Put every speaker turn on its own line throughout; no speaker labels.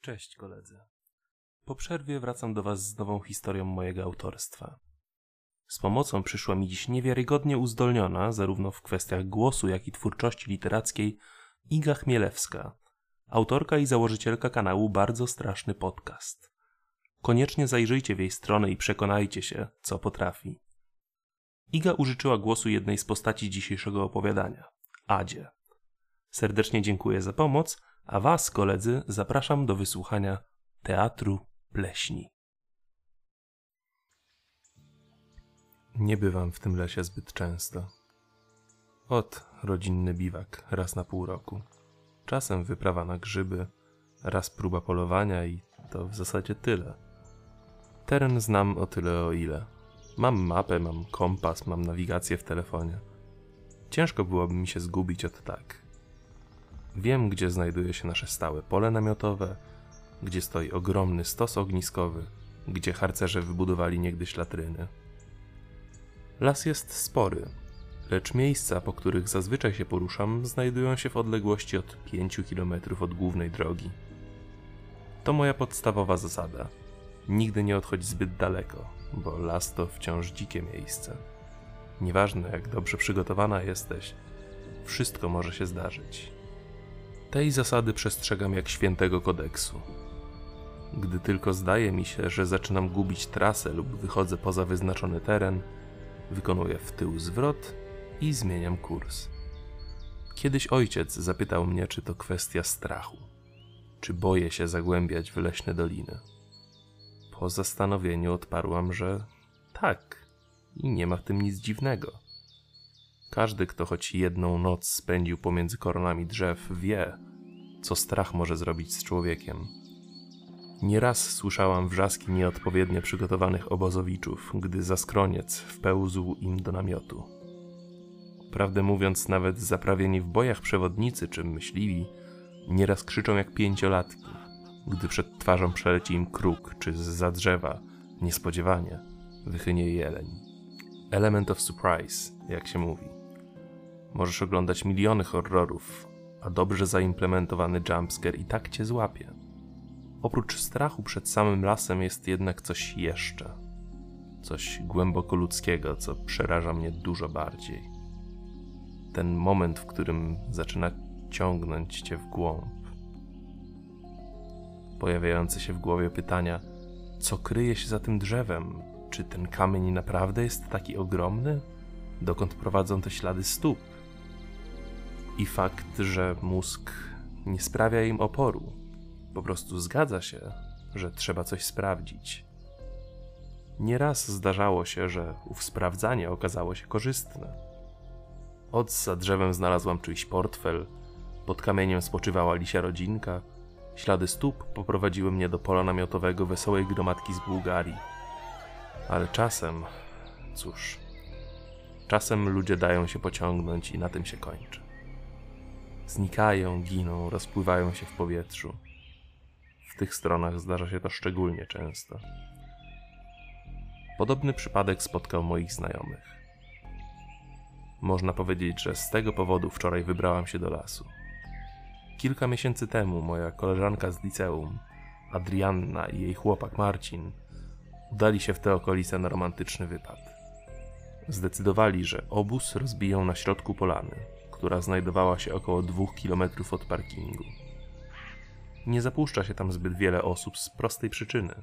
Cześć koledzy. Po przerwie wracam do Was z nową historią mojego autorstwa. Z pomocą przyszła mi dziś niewiarygodnie uzdolniona, zarówno w kwestiach głosu, jak i twórczości literackiej, Iga Chmielewska, autorka i założycielka kanału Bardzo Straszny Podcast. Koniecznie zajrzyjcie w jej stronę i przekonajcie się, co potrafi. Iga użyczyła głosu jednej z postaci dzisiejszego opowiadania, Adzie. Serdecznie dziękuję za pomoc, a Was, koledzy, zapraszam do wysłuchania Teatru Pleśni. Nie bywam w tym lesie zbyt często. Ot, rodzinny biwak raz na pół roku. Czasem wyprawa na grzyby, raz próba polowania i to w zasadzie tyle. Teren znam o tyle o ile. Mam mapę, mam kompas, mam nawigację w telefonie. Ciężko byłoby mi się zgubić od tak. Wiem, gdzie znajduje się nasze stałe pole namiotowe, gdzie stoi ogromny stos ogniskowy, gdzie harcerze wybudowali niegdyś latryny. Las jest spory, lecz miejsca, po których zazwyczaj się poruszam, znajdują się w odległości od 5 km od głównej drogi. To moja podstawowa zasada. Nigdy nie odchodź zbyt daleko, bo las to wciąż dzikie miejsce. Nieważne jak dobrze przygotowana jesteś, wszystko może się zdarzyć. Tej zasady przestrzegam jak świętego kodeksu. Gdy tylko zdaje mi się, że zaczynam gubić trasę lub wychodzę poza wyznaczony teren, wykonuję w tył zwrot i zmieniam kurs. Kiedyś ojciec zapytał mnie, czy to kwestia strachu, czy boję się zagłębiać w leśne doliny. Po zastanowieniu odparłam, że tak, i nie ma w tym nic dziwnego. Każdy, kto choć jedną noc spędził pomiędzy koronami drzew, wie, co strach może zrobić z człowiekiem. Nieraz słyszałam wrzaski nieodpowiednio przygotowanych obozowiczów, gdy zaskroniec wpełzł im do namiotu. Prawdę mówiąc, nawet zaprawieni w bojach przewodnicy czy myśliwi nieraz krzyczą jak pięciolatki, gdy przed twarzą przeleci im kruk czy z drzewa, niespodziewanie, wychynie jeleń. Element of surprise, jak się mówi. Możesz oglądać miliony horrorów, a dobrze zaimplementowany jumpscare i tak cię złapie. Oprócz strachu przed samym lasem jest jednak coś jeszcze. Coś głęboko ludzkiego, co przeraża mnie dużo bardziej. Ten moment, w którym zaczyna ciągnąć cię w głąb. Pojawiające się w głowie pytania, co kryje się za tym drzewem? Czy ten kamień naprawdę jest taki ogromny? Dokąd prowadzą te ślady stóp? I fakt, że mózg nie sprawia im oporu. Po prostu zgadza się, że trzeba coś sprawdzić. Nieraz zdarzało się, że ów sprawdzanie okazało się korzystne. Od za drzewem znalazłam czyjś portfel, pod kamieniem spoczywała lisia rodzinka, ślady stóp poprowadziły mnie do pola namiotowego wesołej gromadki z Bułgarii. Ale czasem, cóż, czasem ludzie dają się pociągnąć i na tym się kończy. Znikają, giną, rozpływają się w powietrzu. W tych stronach zdarza się to szczególnie często. Podobny przypadek spotkał moich znajomych. Można powiedzieć, że z tego powodu wczoraj wybrałam się do lasu. Kilka miesięcy temu moja koleżanka z liceum, Adrianna i jej chłopak Marcin, udali się w te okolice na romantyczny wypad. Zdecydowali, że obóz rozbiją na środku polany, która znajdowała się około dwóch kilometrów od parkingu. Nie zapuszcza się tam zbyt wiele osób z prostej przyczyny.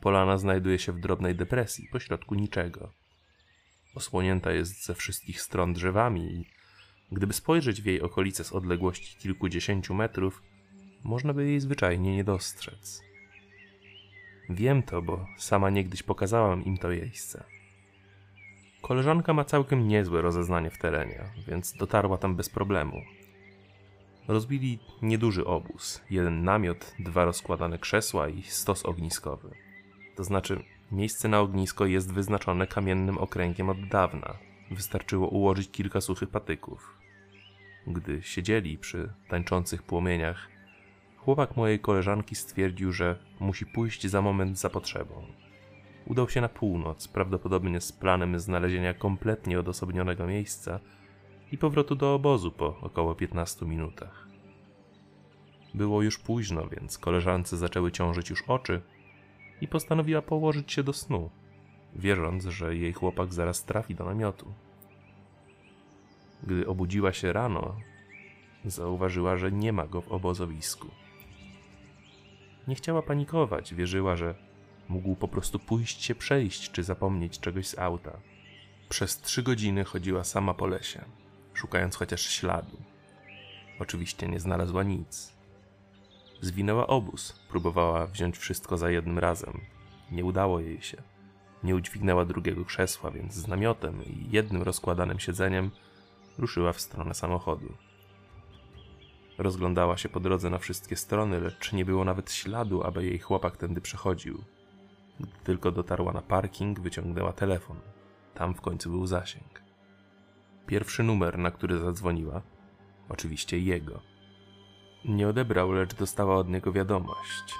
Polana znajduje się w drobnej depresji, pośrodku niczego. Osłonięta jest ze wszystkich stron drzewami i gdyby spojrzeć w jej okolice z odległości kilkudziesięciu metrów, można by jej zwyczajnie nie dostrzec. Wiem to, bo sama niegdyś pokazałam im to miejsce. Koleżanka ma całkiem niezłe rozeznanie w terenie, więc dotarła tam bez problemu. Rozbili nieduży obóz, jeden namiot, dwa rozkładane krzesła i stos ogniskowy. To znaczy, miejsce na ognisko jest wyznaczone kamiennym okręgiem od dawna. Wystarczyło ułożyć kilka suchych patyków. Gdy siedzieli przy tańczących płomieniach, chłopak mojej koleżanki stwierdził, że musi pójść za moment za potrzebą. Udał się na północ, prawdopodobnie z planem znalezienia kompletnie odosobnionego miejsca i powrotu do obozu po około 15 minutach. Było już późno, więc koleżance zaczęły ciążyć już oczy i postanowiła położyć się do snu, wierząc, że jej chłopak zaraz trafi do namiotu. Gdy obudziła się rano, zauważyła, że nie ma go w obozowisku. Nie chciała panikować, wierzyła, że mógł po prostu pójść się przejść czy zapomnieć czegoś z auta. Przez trzy godziny chodziła sama po lesie, szukając chociaż śladu. Oczywiście nie znalazła nic. Zwinęła obóz, próbowała wziąć wszystko za jednym razem. Nie udało jej się. Nie udźwignęła drugiego krzesła, więc z namiotem i jednym rozkładanym siedzeniem ruszyła w stronę samochodu. Rozglądała się po drodze na wszystkie strony, lecz nie było nawet śladu, aby jej chłopak tędy przechodził. Gdy tylko dotarła na parking, wyciągnęła telefon. Tam w końcu był zasięg. Pierwszy numer, na który zadzwoniła, oczywiście jego. Nie odebrał, lecz dostała od niego wiadomość,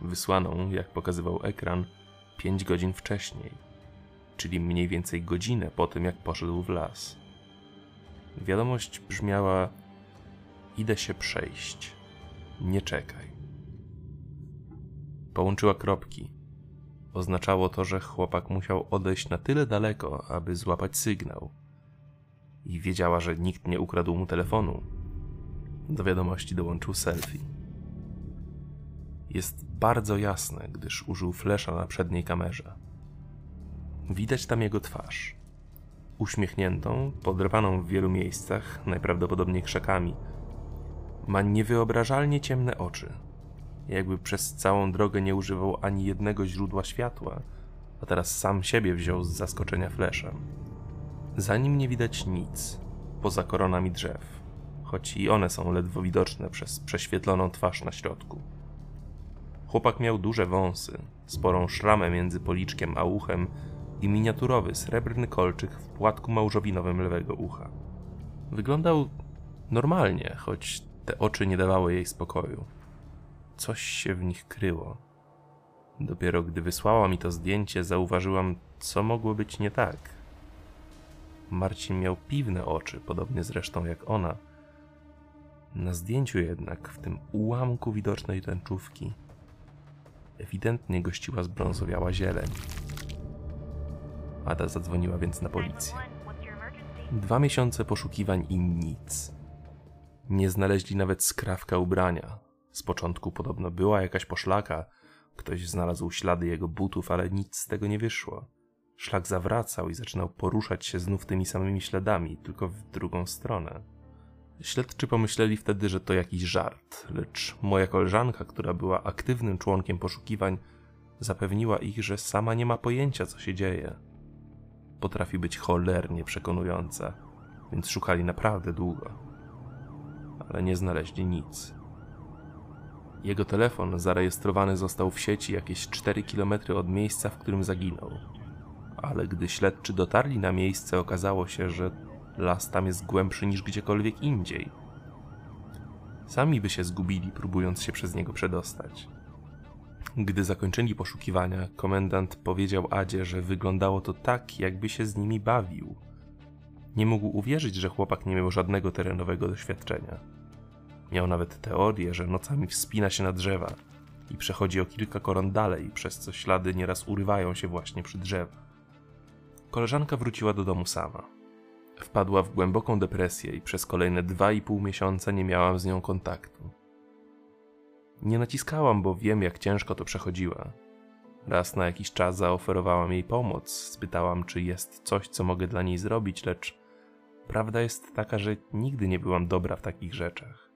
wysłaną, jak pokazywał ekran, pięć godzin wcześniej, czyli mniej więcej godzinę po tym, jak poszedł w las. Wiadomość brzmiała: Idę się przejść. Nie czekaj. Połączyła kropki. Oznaczało to, że chłopak musiał odejść na tyle daleko, aby złapać sygnał. I wiedziała, że nikt nie ukradł mu telefonu. Do wiadomości dołączył selfie. Jest bardzo jasne, gdyż użył flesza na przedniej kamerze. Widać tam jego twarz uśmiechniętą, podrapaną w wielu miejscach, najprawdopodobniej krzakami. Ma niewyobrażalnie ciemne oczy, jakby przez całą drogę nie używał ani jednego źródła światła, a teraz sam siebie wziął z zaskoczenia fleszem. Za nim nie widać nic, poza koronami drzew, choć i one są ledwo widoczne przez prześwietloną twarz na środku. Chłopak miał duże wąsy, sporą szramę między policzkiem a uchem i miniaturowy srebrny kolczyk w płatku małżowinowym lewego ucha. Wyglądał normalnie, choć te oczy nie dawały jej spokoju. Coś się w nich kryło. Dopiero gdy wysłała mi to zdjęcie, zauważyłam, co mogło być nie tak. Marcin miał piwne oczy, podobnie zresztą jak ona. Na zdjęciu jednak, w tym ułamku widocznej tęczówki, ewidentnie gościła zbrązowiała zieleń. Ada zadzwoniła więc na policję. Dwa miesiące poszukiwań i nic. Nie znaleźli nawet skrawka ubrania. Z początku podobno była jakaś poszlaka, ktoś znalazł ślady jego butów, ale nic z tego nie wyszło. Szlak zawracał i zaczynał poruszać się znów tymi samymi śladami, tylko w drugą stronę. Śledczy pomyśleli wtedy, że to jakiś żart, lecz moja koleżanka, która była aktywnym członkiem poszukiwań, zapewniła ich, że sama nie ma pojęcia, co się dzieje potrafi być cholernie przekonująca, więc szukali naprawdę długo. Ale nie znaleźli nic. Jego telefon zarejestrowany został w sieci jakieś 4 km od miejsca, w którym zaginął. Ale gdy śledczy dotarli na miejsce, okazało się, że las tam jest głębszy niż gdziekolwiek indziej. Sami by się zgubili, próbując się przez niego przedostać. Gdy zakończyli poszukiwania, komendant powiedział Adzie, że wyglądało to tak, jakby się z nimi bawił. Nie mógł uwierzyć, że chłopak nie miał żadnego terenowego doświadczenia. Miał nawet teorię, że nocami wspina się na drzewa i przechodzi o kilka koron dalej, przez co ślady nieraz urywają się właśnie przy drzewach. Koleżanka wróciła do domu sama. Wpadła w głęboką depresję i przez kolejne dwa i pół miesiąca nie miałam z nią kontaktu. Nie naciskałam, bo wiem, jak ciężko to przechodziła. Raz na jakiś czas zaoferowałam jej pomoc, spytałam, czy jest coś, co mogę dla niej zrobić, lecz prawda jest taka, że nigdy nie byłam dobra w takich rzeczach.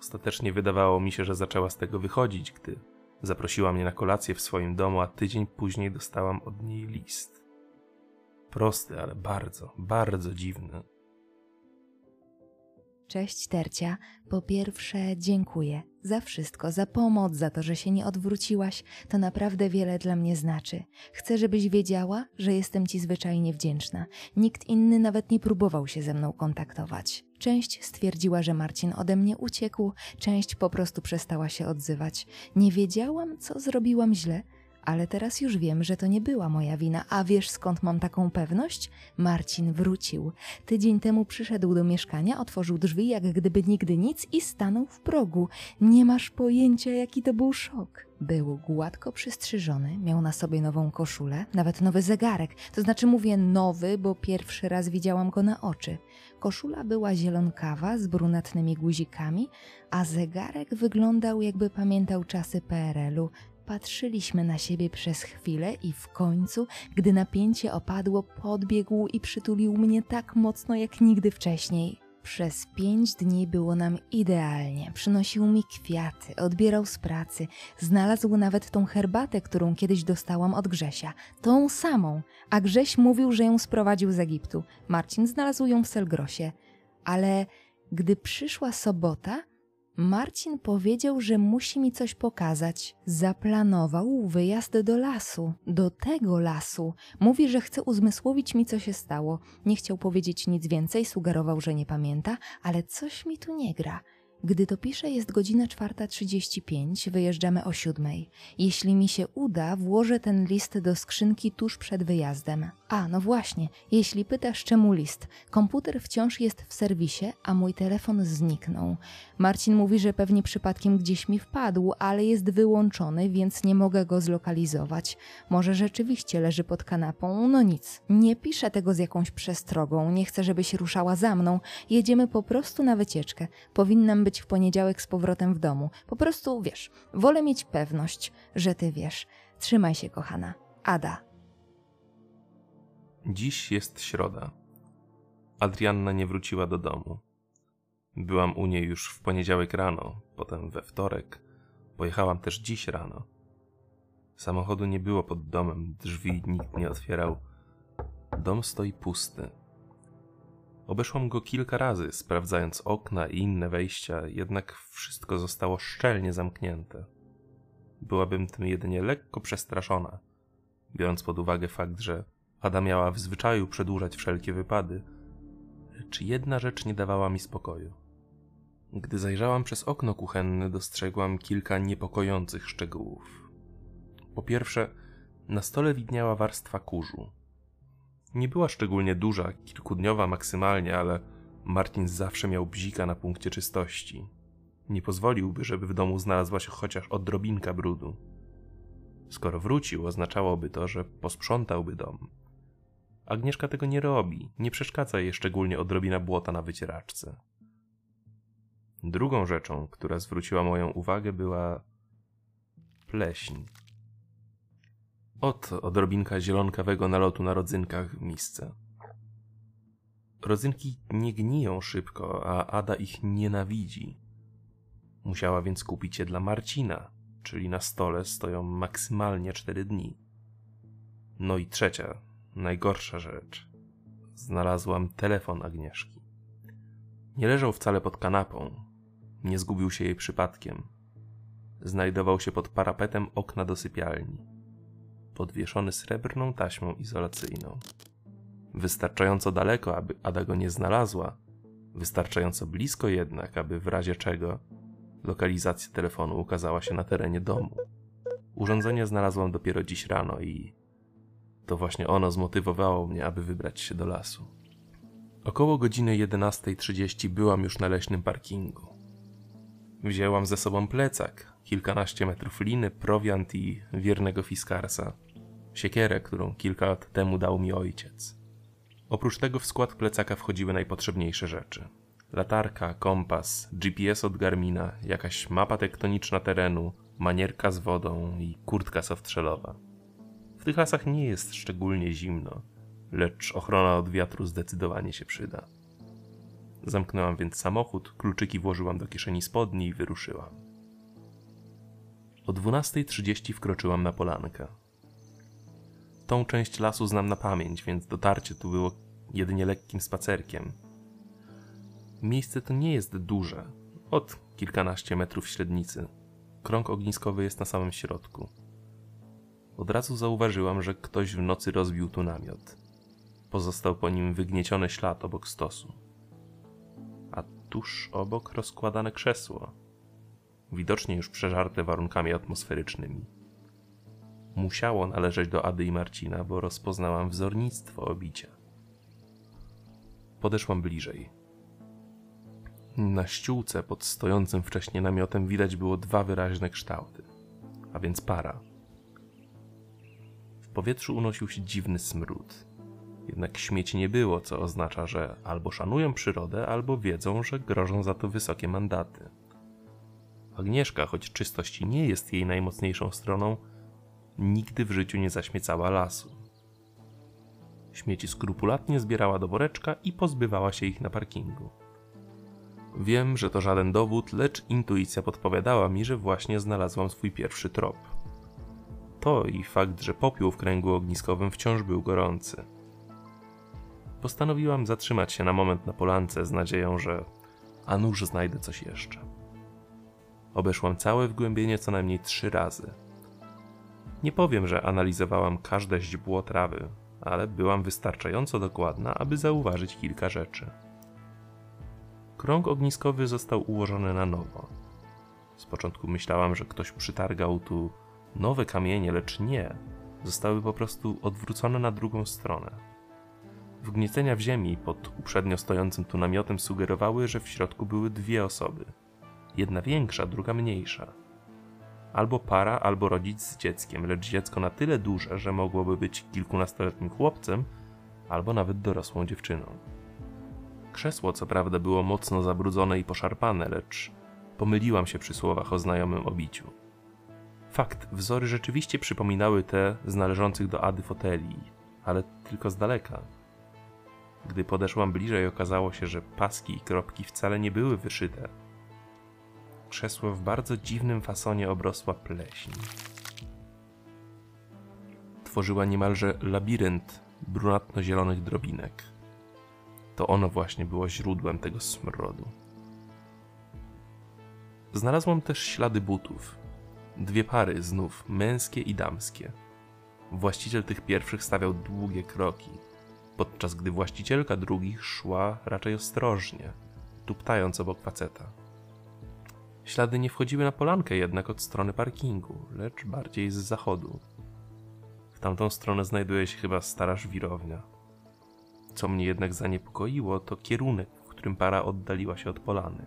Ostatecznie wydawało mi się, że zaczęła z tego wychodzić, gdy zaprosiła mnie na kolację w swoim domu, a tydzień później dostałam od niej list. Prosty, ale bardzo, bardzo dziwny.
Cześć Tercia. Po pierwsze, dziękuję za wszystko, za pomoc, za to, że się nie odwróciłaś. To naprawdę wiele dla mnie znaczy. Chcę, żebyś wiedziała, że jestem ci zwyczajnie wdzięczna. Nikt inny nawet nie próbował się ze mną kontaktować. Część stwierdziła, że Marcin ode mnie uciekł, część po prostu przestała się odzywać. Nie wiedziałam, co zrobiłam źle, Ale teraz już wiem, że to nie była moja wina. A wiesz skąd mam taką pewność? Marcin wrócił. Tydzień temu przyszedł do mieszkania, otworzył drzwi jak gdyby nigdy nic i stanął w progu. Nie masz pojęcia, jaki to był szok. Był gładko przystrzyżony, miał na sobie nową koszulę, nawet nowy zegarek. To znaczy mówię nowy, bo pierwszy raz widziałam go na oczy. Koszula była zielonkawa z brunatnymi guzikami, a zegarek wyglądał jakby pamiętał czasy PRL-u. Patrzyliśmy na siebie przez chwilę i w końcu, gdy napięcie opadło, podbiegł i przytulił mnie tak mocno jak nigdy wcześniej. Przez pięć dni było nam idealnie. Przynosił mi kwiaty, odbierał z pracy, znalazł nawet tą herbatę, którą kiedyś dostałam od Grzesia. Tą samą, a Grześ mówił, że ją sprowadził z Egiptu. Marcin znalazł ją w Selgrosie. Ale gdy przyszła sobota, Marcin powiedział, że musi mi coś pokazać. Zaplanował wyjazd do lasu, do tego lasu. Mówi, że chce uzmysłowić mi, co się stało. Nie chciał powiedzieć nic więcej, sugerował, że nie pamięta, ale coś mi tu nie gra. Gdy to piszę, jest godzina 4.35, wyjeżdżamy o siódmej. Jeśli mi się uda, włożę ten list do skrzynki tuż przed wyjazdem. A, no właśnie, jeśli pytasz czemu list, komputer wciąż jest w serwisie, a mój telefon zniknął. Marcin mówi, że pewnie przypadkiem gdzieś mi wpadł, ale jest wyłączony, więc nie mogę go zlokalizować. Może rzeczywiście leży pod kanapą, no nic. Nie piszę tego z jakąś przestrogą, nie chcę, żebyś ruszała za mną. Jedziemy po prostu na wycieczkę. Powinnam być w poniedziałek z powrotem w domu. Po prostu, wiesz, wolę mieć pewność, że ty wiesz. Trzymaj się, kochana. Ada.
Dziś jest środa. Adrianna nie wróciła do domu. Byłam u niej już w poniedziałek rano, potem we wtorek. Pojechałam też dziś rano. Samochodu nie było pod domem, drzwi nikt nie otwierał. Dom stoi pusty. Obeszłam go kilka razy, sprawdzając okna i inne wejścia, jednak wszystko zostało szczelnie zamknięte. Byłabym tym jedynie lekko przestraszona, biorąc pod uwagę fakt, że Ada miała w zwyczaju przedłużać wszelkie wypady, lecz jedna rzecz nie dawała mi spokoju. Gdy zajrzałam przez okno kuchenne, dostrzegłam kilka niepokojących szczegółów. Po pierwsze, na stole widniała warstwa kurzu. Nie była szczególnie duża, kilkudniowa maksymalnie, ale Martin zawsze miał bzika na punkcie czystości. Nie pozwoliłby, żeby w domu znalazła się chociaż odrobinka brudu. Skoro wrócił, oznaczałoby to, że posprzątałby dom. Agnieszka tego nie robi, nie przeszkadza jej szczególnie odrobina błota na wycieraczce. Drugą rzeczą, która zwróciła moją uwagę, była pleśń. Ot odrobinka zielonkawego nalotu na rodzynkach w misce. Rodzynki nie gniją szybko, a Ada ich nienawidzi. Musiała więc kupić je dla Marcina, czyli na stole stoją maksymalnie cztery dni. No i trzecia, najgorsza rzecz. Znalazłam telefon Agnieszki. Nie leżał wcale pod kanapą, nie zgubił się jej przypadkiem. Znajdował się pod parapetem okna do sypialni, podwieszony srebrną taśmą izolacyjną. Wystarczająco daleko, aby Ada go nie znalazła, wystarczająco blisko jednak, aby w razie czego lokalizacja telefonu ukazała się na terenie domu. Urządzenie znalazłam dopiero dziś rano i to właśnie ono zmotywowało mnie, aby wybrać się do lasu. Około godziny 11.30 byłam już na leśnym parkingu. Wzięłam ze sobą plecak, kilkanaście metrów liny, prowiant i wiernego fiskarsa. Siekierę, którą kilka lat temu dał mi ojciec. Oprócz tego w skład plecaka wchodziły najpotrzebniejsze rzeczy. Latarka, kompas, GPS od Garmina, jakaś mapa tektoniczna terenu, manierka z wodą i kurtka softrzelowa. W tych lasach nie jest szczególnie zimno, lecz ochrona od wiatru zdecydowanie się przyda. Zamknęłam więc samochód, kluczyki włożyłam do kieszeni spodni i wyruszyłam. O 12.30 wkroczyłam na polankę. Tą część lasu znam na pamięć, więc dotarcie tu było jedynie lekkim spacerkiem. Miejsce to nie jest duże, od kilkanaście metrów średnicy. Krąg ogniskowy jest na samym środku. Od razu zauważyłam, że ktoś w nocy rozbił tu namiot. Pozostał po nim wygnieciony ślad obok stosu. A tuż obok rozkładane krzesło, widocznie już przeżarte warunkami atmosferycznymi. musiało należeć do Ady i Marcina, bo rozpoznałam wzornictwo obicia. Podeszłam bliżej. Na ściółce pod stojącym wcześniej namiotem widać było dwa wyraźne kształty, a więc para. W powietrzu unosił się dziwny smród. Jednak śmieci nie było, co oznacza, że albo szanują przyrodę, albo wiedzą, że grożą za to wysokie mandaty. Agnieszka, choć czystość nie jest jej najmocniejszą stroną, nigdy w życiu nie zaśmiecała lasu. Śmieci skrupulatnie zbierała do woreczka i pozbywała się ich na parkingu. Wiem, że to żaden dowód, lecz intuicja podpowiadała mi, że właśnie znalazłam swój pierwszy trop. To i fakt, że popiół w kręgu ogniskowym wciąż był gorący. Postanowiłam zatrzymać się na moment na polance z nadzieją, że a nuż znajdę coś jeszcze. Obeszłam całe wgłębienie co najmniej trzy razy. Nie powiem, że analizowałam każde źdźbło trawy, ale byłam wystarczająco dokładna, aby zauważyć kilka rzeczy. Krąg ogniskowy został ułożony na nowo. Z początku myślałam, że ktoś przytargał tu nowe kamienie, lecz nie. Zostały po prostu odwrócone na drugą stronę. Wgniecenia w ziemi pod uprzednio stojącym tu namiotem sugerowały, że w środku były dwie osoby. Jedna większa, druga mniejsza. Albo para, albo rodzic z dzieckiem, lecz dziecko na tyle duże, że mogłoby być kilkunastoletnim chłopcem, albo nawet dorosłą dziewczyną. Krzesło, co prawda, było mocno zabrudzone i poszarpane, lecz pomyliłam się przy słowach o znajomym obiciu. Fakt, wzory rzeczywiście przypominały te z należących do Ady foteli, ale tylko z daleka. Gdy podeszłam bliżej, okazało się, że paski i kropki wcale nie były wyszyte. Krzesło w bardzo dziwnym fasonie obrosła pleśń. Tworzyła niemalże labirynt brunatno-zielonych drobinek. To ono właśnie było źródłem tego smrodu. Znalazłam też ślady butów. Dwie pary znów, męskie i damskie. Właściciel tych pierwszych stawiał długie kroki, podczas gdy właścicielka drugich szła raczej ostrożnie, tuptając obok faceta. Ślady nie wchodziły na polankę jednak od strony parkingu, lecz bardziej z zachodu. W tamtą stronę znajduje się chyba stara żwirownia. Co mnie jednak zaniepokoiło, to kierunek, w którym para oddaliła się od polany.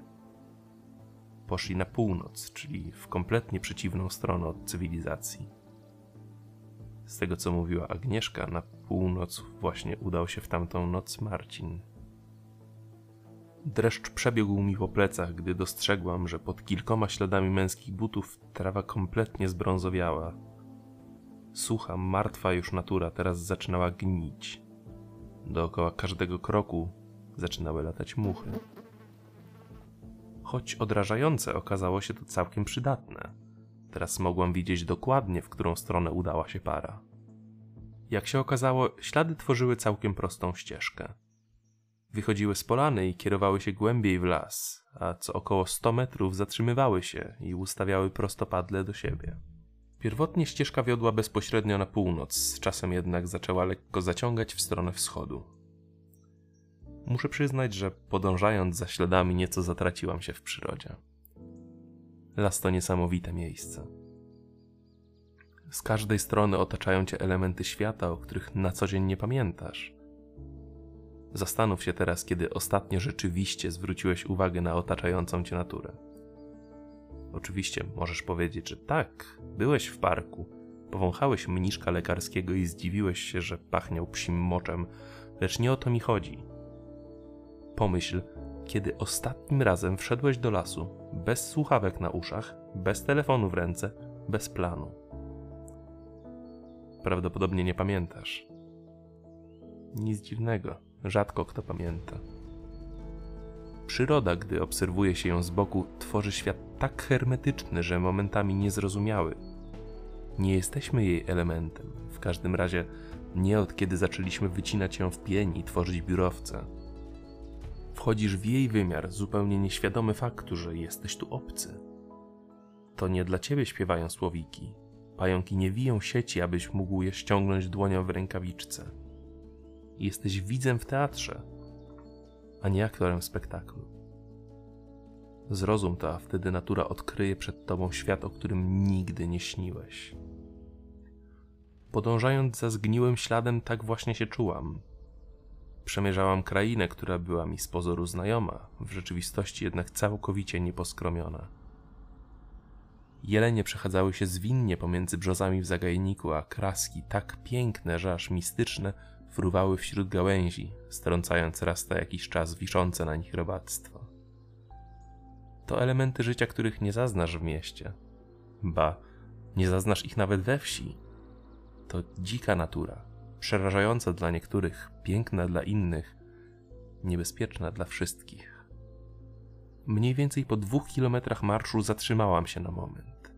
Poszli na północ, czyli w kompletnie przeciwną stronę od cywilizacji. Z tego co mówiła Agnieszka, na północ właśnie udał się w tamtą noc Marcin. Dreszcz przebiegł mi po plecach, gdy dostrzegłam, że pod kilkoma śladami męskich butów trawa kompletnie zbrązowiała. Sucha, martwa już natura teraz zaczynała gnić. Dookoła każdego kroku zaczynały latać muchy. Choć odrażające, okazało się to całkiem przydatne. Teraz mogłam widzieć dokładnie, w którą stronę udała się para. Jak się okazało, ślady tworzyły całkiem prostą ścieżkę. Wychodziły z polany i kierowały się głębiej w las, a co około 100 metrów zatrzymywały się i ustawiały prostopadle do siebie. Pierwotnie ścieżka wiodła bezpośrednio na północ, z czasem jednak zaczęła lekko zaciągać w stronę wschodu. Muszę przyznać, że podążając za śladami nieco zatraciłam się w przyrodzie. Las to niesamowite miejsce. Z każdej strony otaczają cię elementy świata, o których na co dzień nie pamiętasz. Zastanów się teraz, kiedy ostatnio rzeczywiście zwróciłeś uwagę na otaczającą cię naturę. Oczywiście możesz powiedzieć, że tak, byłeś w parku, powąchałeś mniszka lekarskiego i zdziwiłeś się, że pachniał psim moczem, lecz nie o to mi chodzi. Pomyśl, kiedy ostatnim razem wszedłeś do lasu, bez słuchawek na uszach, bez telefonu w ręce, bez planu. Prawdopodobnie nie pamiętasz. Nic dziwnego, rzadko kto pamięta. Przyroda, gdy obserwuje się ją z boku, tworzy świat tak hermetyczny, że momentami niezrozumiały. Nie jesteśmy jej elementem, w każdym razie nie od kiedy zaczęliśmy wycinać ją w pień i tworzyć biurowce. Wchodzisz w jej wymiar, zupełnie nieświadomy faktu, że jesteś tu obcy. To nie dla ciebie śpiewają słowiki. Pająki nie wiją sieci, abyś mógł je ściągnąć dłonią w rękawiczce. Jesteś widzem w teatrze, a nie aktorem spektaklu. Zrozum to, a wtedy natura odkryje przed tobą świat, o którym nigdy nie śniłeś. Podążając za zgniłym śladem, tak właśnie się czułam. Przemierzałam krainę, która była mi z pozoru znajoma, w rzeczywistości jednak całkowicie nieposkromiona. Jelenie przechadzały się zwinnie pomiędzy brzozami w zagajniku, a kraski tak piękne, że aż mistyczne, fruwały wśród gałęzi, strącając raz na jakiś czas wiszące na nich robactwo. To elementy życia, których nie zaznasz w mieście. Ba, nie zaznasz ich nawet we wsi. To dzika natura, przerażająca dla niektórych, piękna dla innych, niebezpieczna dla wszystkich. Mniej więcej po dwóch kilometrach marszu zatrzymałam się na moment.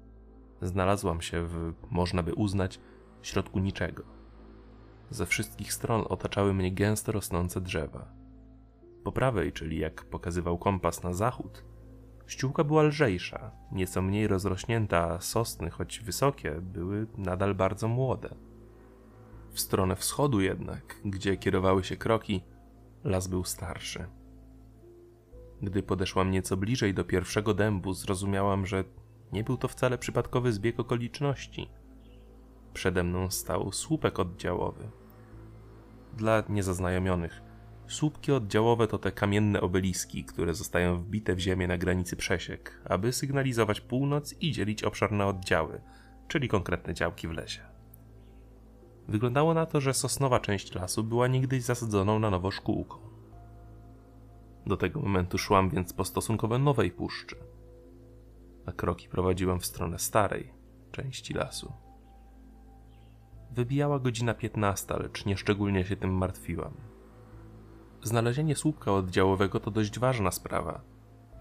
Znalazłam się w, można by uznać, środku niczego. Ze wszystkich stron otaczały mnie gęsto rosnące drzewa. Po prawej, czyli jak pokazywał kompas na zachód, ściółka była lżejsza, nieco mniej rozrośnięta, a sosny, choć wysokie, były nadal bardzo młode. W stronę wschodu jednak, gdzie kierowały się kroki, las był starszy. Gdy podeszłam nieco bliżej do pierwszego dębu, zrozumiałam, że nie był to wcale przypadkowy zbieg okoliczności. Przede mną stał słupek oddziałowy. Dla niezaznajomionych, słupki oddziałowe to te kamienne obeliski, które zostają wbite w ziemię na granicy przesiek, aby sygnalizować północ i dzielić obszar na oddziały, czyli konkretne działki w lesie. Wyglądało na to, że sosnowa część lasu była niegdyś zasadzoną na nowo szkółką. Do tego momentu szłam więc po stosunkowo nowej puszczy, a kroki prowadziłam w stronę starej części lasu. Wybijała godzina 15, lecz nieszczególnie się tym martwiłam. Znalezienie słupka oddziałowego to dość ważna sprawa,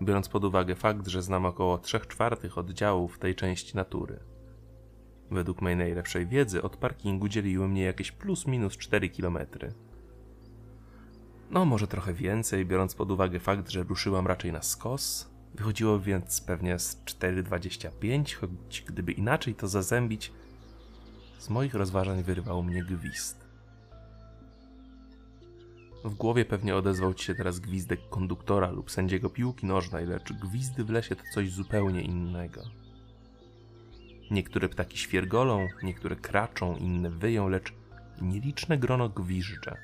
biorąc pod uwagę fakt, że znam około 3 czwartych oddziałów tej części natury. Według mojej najlepszej wiedzy od parkingu dzieliły mnie jakieś plus minus 4 kilometry. No, może trochę więcej, biorąc pod uwagę fakt, że ruszyłam raczej na skos. Wychodziło więc pewnie z 4,25, choć gdyby inaczej to zazębić, z moich rozważań wyrwał mnie gwizd. W głowie pewnie odezwał ci się teraz gwizdek konduktora lub sędziego piłki nożnej, lecz gwizdy w lesie to coś zupełnie innego. Niektóre ptaki świergolą, niektóre kraczą, inne wyją, lecz nieliczne grono gwiżdża.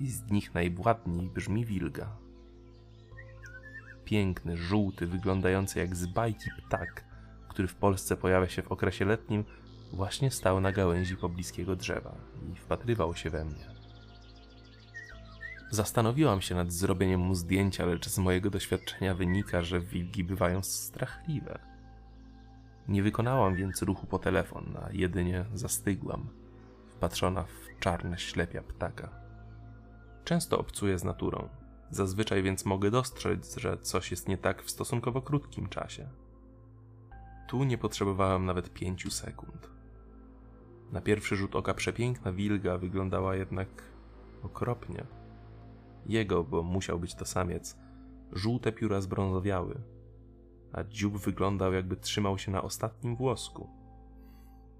I z nich najwładniej brzmi wilga. Piękny, żółty, wyglądający jak z bajki ptak, który w Polsce pojawia się w okresie letnim, właśnie stał na gałęzi pobliskiego drzewa i wpatrywał się we mnie. Zastanowiłam się nad zrobieniem mu zdjęcia, lecz z mojego doświadczenia wynika, że wilgi bywają strachliwe. Nie wykonałam więc ruchu po telefon, a jedynie zastygłam, wpatrzona w czarne ślepia ptaka. Często obcuję z naturą, zazwyczaj więc mogę dostrzec, że coś jest nie tak w stosunkowo krótkim czasie. Tu nie potrzebowałam nawet pięciu sekund. Na pierwszy rzut oka przepiękna wilga wyglądała jednak okropnie. Jego, bo musiał być to samiec, żółte pióra zbrązowiały, a dziób wyglądał jakby trzymał się na ostatnim włosku.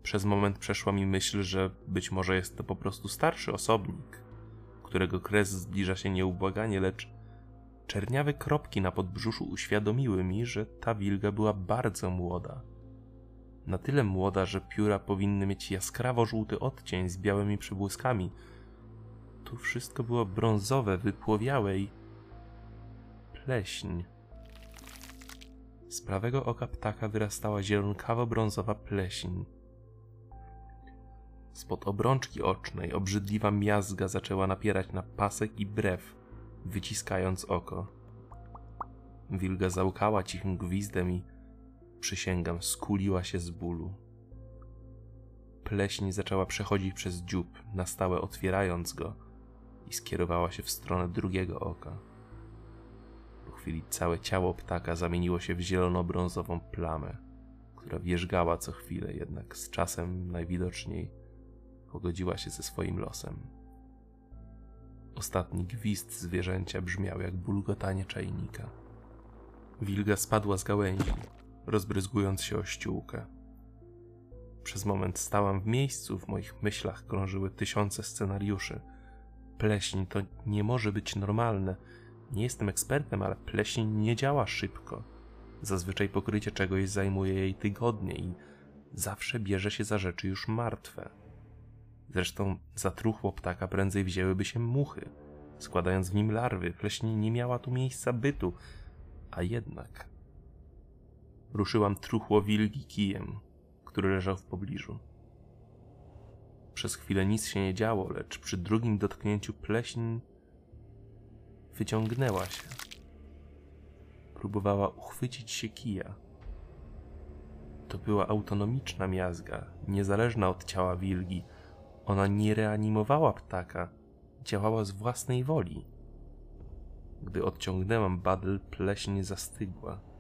Przez moment przeszła mi myśl, że być może jest to po prostu starszy osobnik, którego kres zbliża się nieubłaganie, lecz czerniawe kropki na podbrzuszu uświadomiły mi, że ta wilga była bardzo młoda. Na tyle młoda, że pióra powinny mieć jaskrawo-żółty odcień z białymi przybłyskami. Tu wszystko było brązowe, wypłowiałe i pleśń. Z prawego oka ptaka wyrastała zielonkawo-brązowa pleśń. Spod obrączki ocznej obrzydliwa miazga zaczęła napierać na pasek i brew, wyciskając oko. Wilga załkała cichym gwizdem i, przysięgam, skuliła się z bólu. Pleśń zaczęła przechodzić przez dziób, na stałe otwierając go i skierowała się w stronę drugiego oka chwili całe ciało ptaka zamieniło się w zielono-brązową plamę, która wierzgała co chwilę, jednak z czasem najwidoczniej pogodziła się ze swoim losem. Ostatni gwizd zwierzęcia brzmiał jak bulgotanie czajnika. Wilga spadła z gałęzi, rozbryzgując się o ściółkę. Przez moment stałam w miejscu, w moich myślach krążyły tysiące scenariuszy. Pleśń to nie może być normalne, nie jestem ekspertem, ale pleśń nie działa szybko. Zazwyczaj pokrycie czegoś zajmuje jej tygodnie i zawsze bierze się za rzeczy już martwe. Zresztą za truchło ptaka prędzej wzięłyby się muchy, składając w nim larwy. Pleśń nie miała tu miejsca bytu, a jednak. Ruszyłam truchło wilgi kijem, który leżał w pobliżu. Przez chwilę nic się nie działo, lecz przy drugim dotknięciu pleśń wyciągnęła się. Próbowała uchwycić się kija. To była autonomiczna miazga, niezależna od ciała wilgi. Ona nie reanimowała ptaka, działała z własnej woli. Gdy odciągnęłam badel, pleśń zastygła.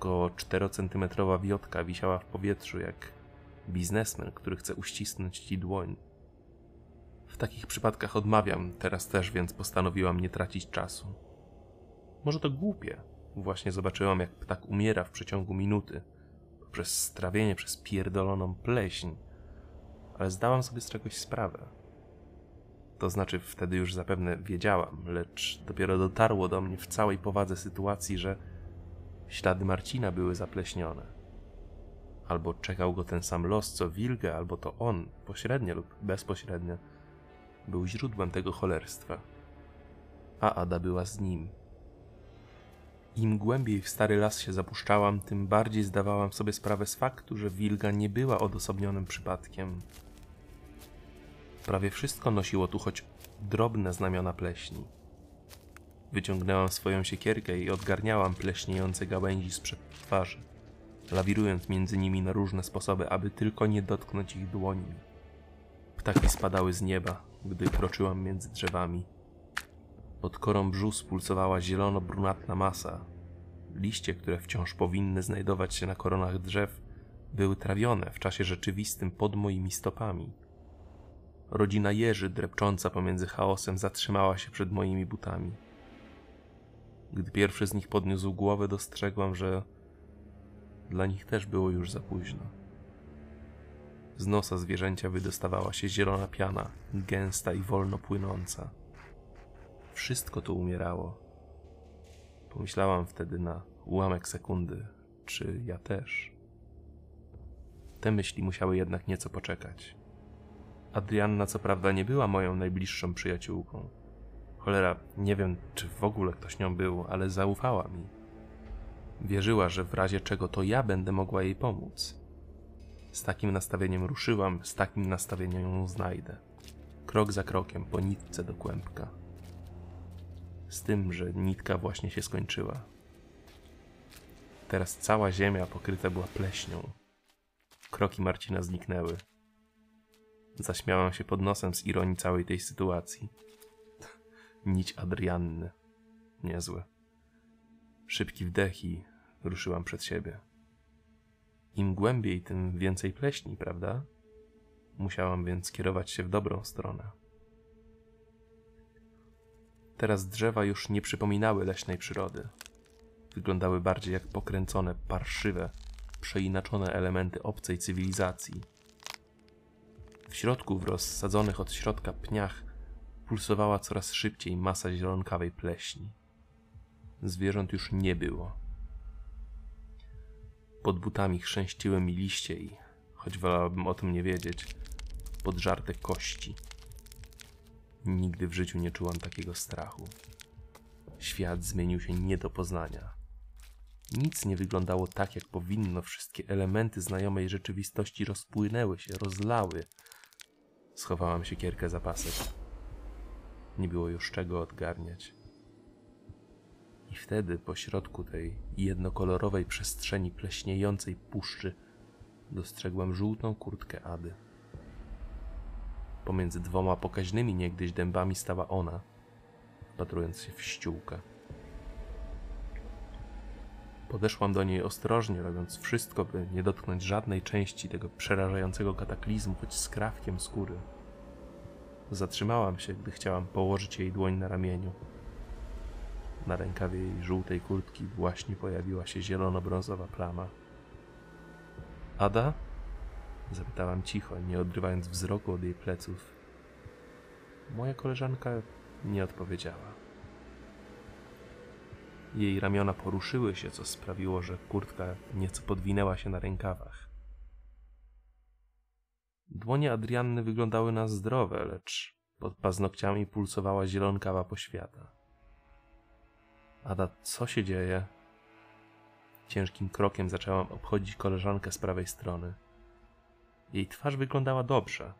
Około 4-centymetrowa wiotka wisiała w powietrzu jak biznesmen, który chce uścisnąć ci dłoń. W takich przypadkach odmawiam, teraz też, więc postanowiłam nie tracić czasu. Może to głupie. Właśnie zobaczyłam, jak ptak umiera w przeciągu minuty poprzez strawienie przez pierdoloną pleśń, ale zdałam sobie z czegoś sprawę. To znaczy, wtedy już zapewne wiedziałam, lecz dopiero dotarło do mnie w całej powadze sytuacji, że ślady Marcina były zapleśnione. Albo czekał go ten sam los co Wilga, albo to on, pośrednio lub bezpośrednio, był źródłem tego cholerstwa. A Ada była z nim. Im głębiej w stary las się zapuszczałam, tym bardziej zdawałam sobie sprawę z faktu, że Wilga nie była odosobnionym przypadkiem. Prawie wszystko nosiło tu choć drobne znamiona pleśni. Wyciągnęłam swoją siekierkę i odgarniałam pleśniejące gałęzi sprzed twarzy, lawirując między nimi na różne sposoby, aby tylko nie dotknąć ich dłońmi. Ptaki spadały z nieba, gdy kroczyłam między drzewami. Pod korą brzus pulsowała zielono-brunatna masa. Liście, które wciąż powinny znajdować się na koronach drzew, były trawione w czasie rzeczywistym pod moimi stopami. Rodzina jeży drepcząca pomiędzy chaosem zatrzymała się przed moimi butami. Gdy pierwszy z nich podniósł głowę, dostrzegłam, że dla nich też było już za późno. Z nosa zwierzęcia wydostawała się zielona piana, gęsta i wolno płynąca. Wszystko tu umierało. Pomyślałam wtedy na ułamek sekundy, czy ja też. Te myśli musiały jednak nieco poczekać. Adrianna co prawda nie była moją najbliższą przyjaciółką. Cholera, nie wiem, czy w ogóle ktoś nią był, ale zaufała mi. Wierzyła, że w razie czego to ja będę mogła jej pomóc. Z takim nastawieniem ruszyłam, z takim nastawieniem ją znajdę. Krok za krokiem, po nitce do kłębka. Z tym, że nitka właśnie się skończyła. Teraz cała ziemia pokryta była pleśnią. Kroki Marcina zniknęły. Zaśmiałam się pod nosem z ironii całej tej sytuacji. Nić Adrianny. Niezłe. Szybki wdech i ruszyłam przed siebie. Im głębiej, tym więcej pleśni, prawda? Musiałam więc kierować się w dobrą stronę. Teraz drzewa już nie przypominały leśnej przyrody. Wyglądały bardziej jak pokręcone, parszywe, przeinaczone elementy obcej cywilizacji. W środku, w rozsadzonych od środka pniach, pulsowała coraz szybciej masa zielonkawej pleśni. Zwierząt już nie było. Pod butami chrzęściły mi liście i, choć wolałabym o tym nie wiedzieć, podżarte kości. Nigdy w życiu nie czułam takiego strachu. Świat zmienił się nie do poznania. Nic nie wyglądało tak, jak powinno. Wszystkie elementy znajomej rzeczywistości rozpłynęły się, rozlały. Schowałam siekierkę za pasek. Nie było już czego odgarniać. I wtedy po środku tej jednokolorowej przestrzeni pleśniejącej puszczy dostrzegłem żółtą kurtkę Ady. Pomiędzy dwoma pokaźnymi niegdyś dębami stała ona, wpatrując się w ściółkę. Podeszłam do niej ostrożnie, robiąc wszystko, by nie dotknąć żadnej części tego przerażającego kataklizmu, choć skrawkiem skóry. Zatrzymałam się, gdy chciałam położyć jej dłoń na ramieniu. Na rękawie jej żółtej kurtki właśnie pojawiła się zielono-brązowa plama. Ada? Zapytałam cicho, nie odrywając wzroku od jej pleców. Moja koleżanka nie odpowiedziała. Jej ramiona poruszyły się, co sprawiło, że kurtka nieco podwinęła się na rękawach. Dłonie Adrianny wyglądały na zdrowe, lecz pod paznokciami pulsowała zielonkawa poświata. Ada, co się dzieje? Ciężkim krokiem zaczęłam obchodzić koleżankę z prawej strony. Jej twarz wyglądała dobrze.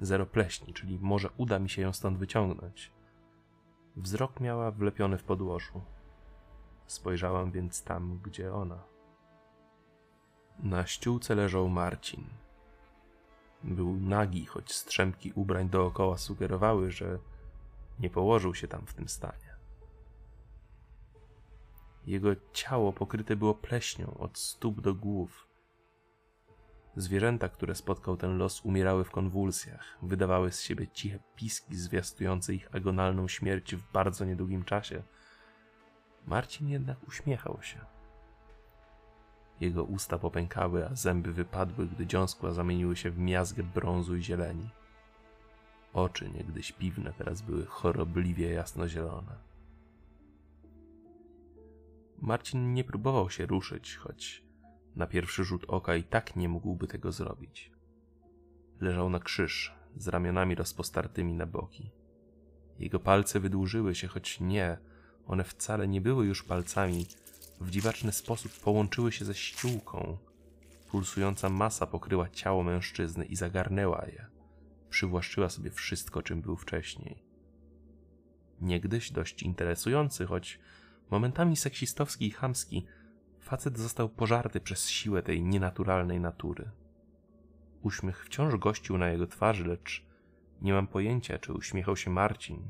Zero pleśni, czyli może uda mi się ją stąd wyciągnąć. Wzrok miała wlepiony w podłożu. Spojrzałam więc tam, gdzie ona. Na ściółce leżał Marcin. Był nagi, choć strzępki ubrań dookoła sugerowały, że nie położył się tam w tym stanie. Jego ciało pokryte było pleśnią od stóp do głów. Zwierzęta, które spotkał ten los, umierały w konwulsjach, wydawały z siebie ciche piski zwiastujące ich agonalną śmierć w bardzo niedługim czasie. Marcin jednak uśmiechał się. Jego usta popękały, a zęby wypadły, gdy dziąskła zamieniły się w miazgę brązu i zieleni. Oczy, niegdyś piwne, teraz były chorobliwie jasnozielone. Marcin nie próbował się ruszyć, choć na pierwszy rzut oka i tak nie mógłby tego zrobić. Leżał na krzyż, z ramionami rozpostartymi na boki. Jego palce wydłużyły się, choć nie, one wcale nie były już palcami, w dziwaczny sposób połączyły się ze ściółką. Pulsująca masa pokryła ciało mężczyzny i zagarnęła je. Przywłaszczyła sobie wszystko, czym był wcześniej. Niegdyś dość interesujący, choć momentami seksistowski i chamski, facet został pożarty przez siłę tej nienaturalnej natury. Uśmiech wciąż gościł na jego twarzy, lecz nie mam pojęcia, czy uśmiechał się Marcin,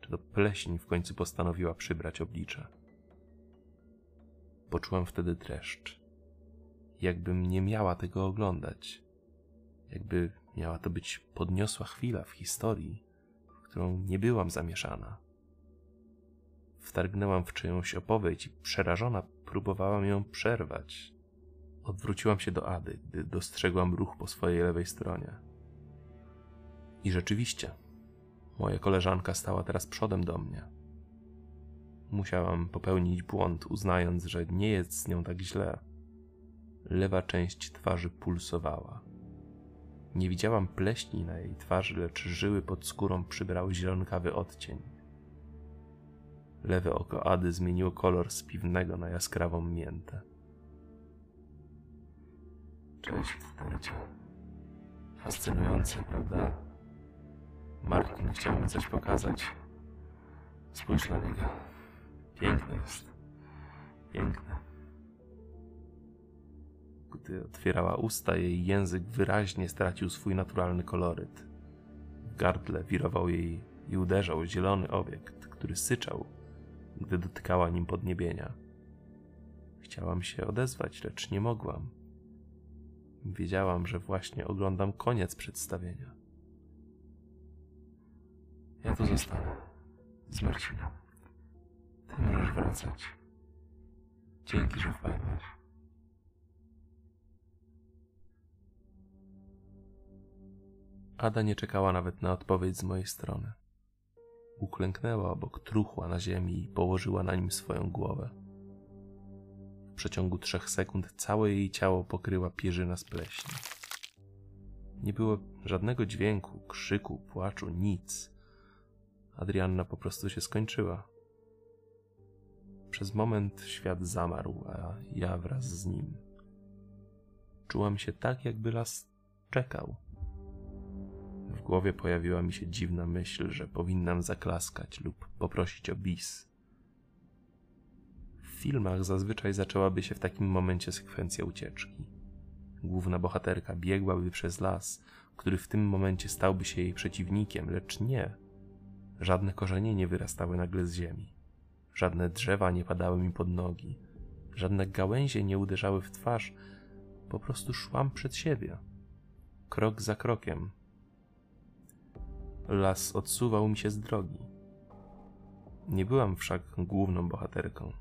czy to pleśń w końcu postanowiła przybrać oblicze. Poczułam wtedy dreszcz. Jakbym nie miała tego oglądać. Jakby miała to być podniosła chwila w historii, w którą nie byłam zamieszana. Wtargnęłam w czyjąś opowieść i przerażona próbowałam ją przerwać. Odwróciłam się do Ady, gdy dostrzegłam ruch po swojej lewej stronie. I rzeczywiście, moja koleżanka stała teraz przodem do mnie. Musiałam popełnić błąd, uznając, że nie jest z nią tak źle. Lewa część twarzy pulsowała. Nie widziałam pleśni na jej twarzy, lecz żyły pod skórą przybrały zielonkawy odcień. Lewe oko Ady zmieniło kolor z piwnego na jaskrawą miętę. Cześć, Tercia. Fascynujące, prawda? Martin chciał mi coś pokazać. Spójrz na niego. Piękny jest. Piękny. Gdy otwierała usta, jej język wyraźnie stracił swój naturalny koloryt. W gardle wirował jej i uderzał zielony obiekt, który syczał, gdy dotykała nim podniebienia. Chciałam się odezwać, lecz nie mogłam. Wiedziałam, że właśnie oglądam koniec przedstawienia. Ja tu zostanę. Z Marcinem. Ty możesz wracać. Dzięki, że wpadłeś. Ada nie czekała nawet na odpowiedź z mojej strony. Uklęknęła obok truchła na ziemi i położyła na nim swoją głowę. W przeciągu trzech sekund całe jej ciało pokryła pierzyna z pleśni. Nie było żadnego dźwięku, krzyku, płaczu, nic. Adrianna po prostu się skończyła. Przez moment świat zamarł, a ja wraz z nim. Czułam się tak, jakby las czekał. W głowie pojawiła mi się dziwna myśl, że powinnam zaklaskać lub poprosić o bis. W filmach zazwyczaj zaczęłaby się w takim momencie sekwencja ucieczki. Główna bohaterka biegłaby przez las, który w tym momencie stałby się jej przeciwnikiem, lecz nie. Żadne korzenie nie wyrastały nagle z ziemi. Żadne drzewa nie padały mi pod nogi. Żadne gałęzie nie uderzały w twarz. Po prostu szłam przed siebie. Krok za krokiem, Las odsuwał mi się z drogi. Nie byłam wszak główną bohaterką.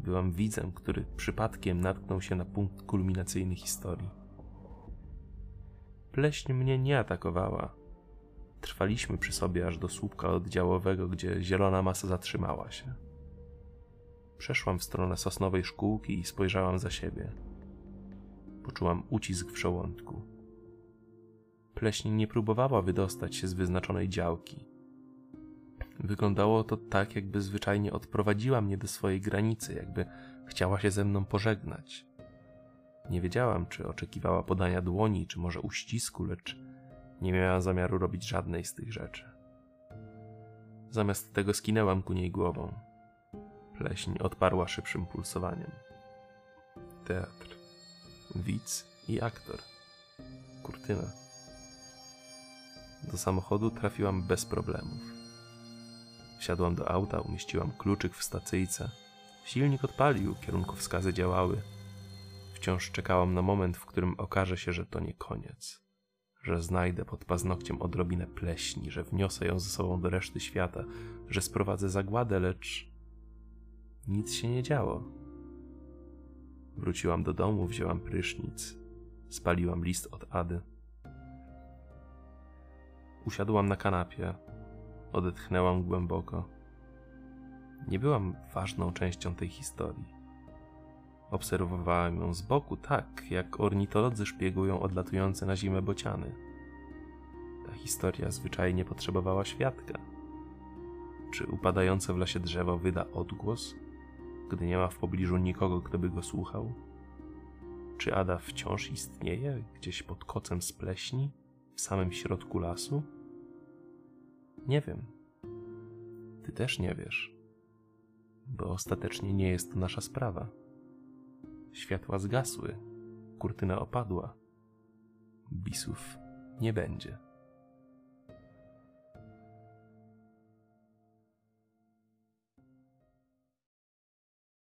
Byłam widzem, który przypadkiem natknął się na punkt kulminacyjny historii. Pleśń mnie nie atakowała. Trwaliśmy przy sobie aż do słupka oddziałowego, gdzie zielona masa zatrzymała się. Przeszłam w stronę sosnowej szkółki i spojrzałam za siebie. Poczułam ucisk w żołądku. Pleśń nie próbowała wydostać się z wyznaczonej działki. Wyglądało to tak, jakby zwyczajnie odprowadziła mnie do swojej granicy, jakby chciała się ze mną pożegnać. Nie wiedziałam, czy oczekiwała podania dłoni, czy może uścisku, lecz nie miałam zamiaru robić żadnej z tych rzeczy. Zamiast tego skinęłam ku niej głową. Pleśń odparła szybszym pulsowaniem. Teatr, widz i aktor. Kurtyna. Do samochodu trafiłam bez problemów. Wsiadłam do auta, umieściłam kluczyk w stacyjce. Silnik odpalił, kierunkowskazy działały. Wciąż czekałam na moment, w którym okaże się, że to nie koniec. Że znajdę pod paznokciem odrobinę pleśni, że wniosę ją ze sobą do reszty świata, że sprowadzę zagładę, lecz nic się nie działo. Wróciłam do domu, wzięłam prysznic, spaliłam list od Ady. Usiadłam na kanapie, odetchnęłam głęboko. Nie byłam ważną częścią tej historii. Obserwowałem ją z boku, tak jak ornitolodzy szpiegują odlatujące na zimę bociany. Ta historia zwyczajnie potrzebowała świadka. Czy upadające w lesie drzewo wyda odgłos, gdy nie ma w pobliżu nikogo, kto by go słuchał? Czy Ada wciąż istnieje gdzieś pod kocem z pleśni, w samym środku lasu? Nie wiem. Ty też nie wiesz, bo ostatecznie nie jest to nasza sprawa. Światła zgasły, kurtyna opadła. Bisów nie będzie.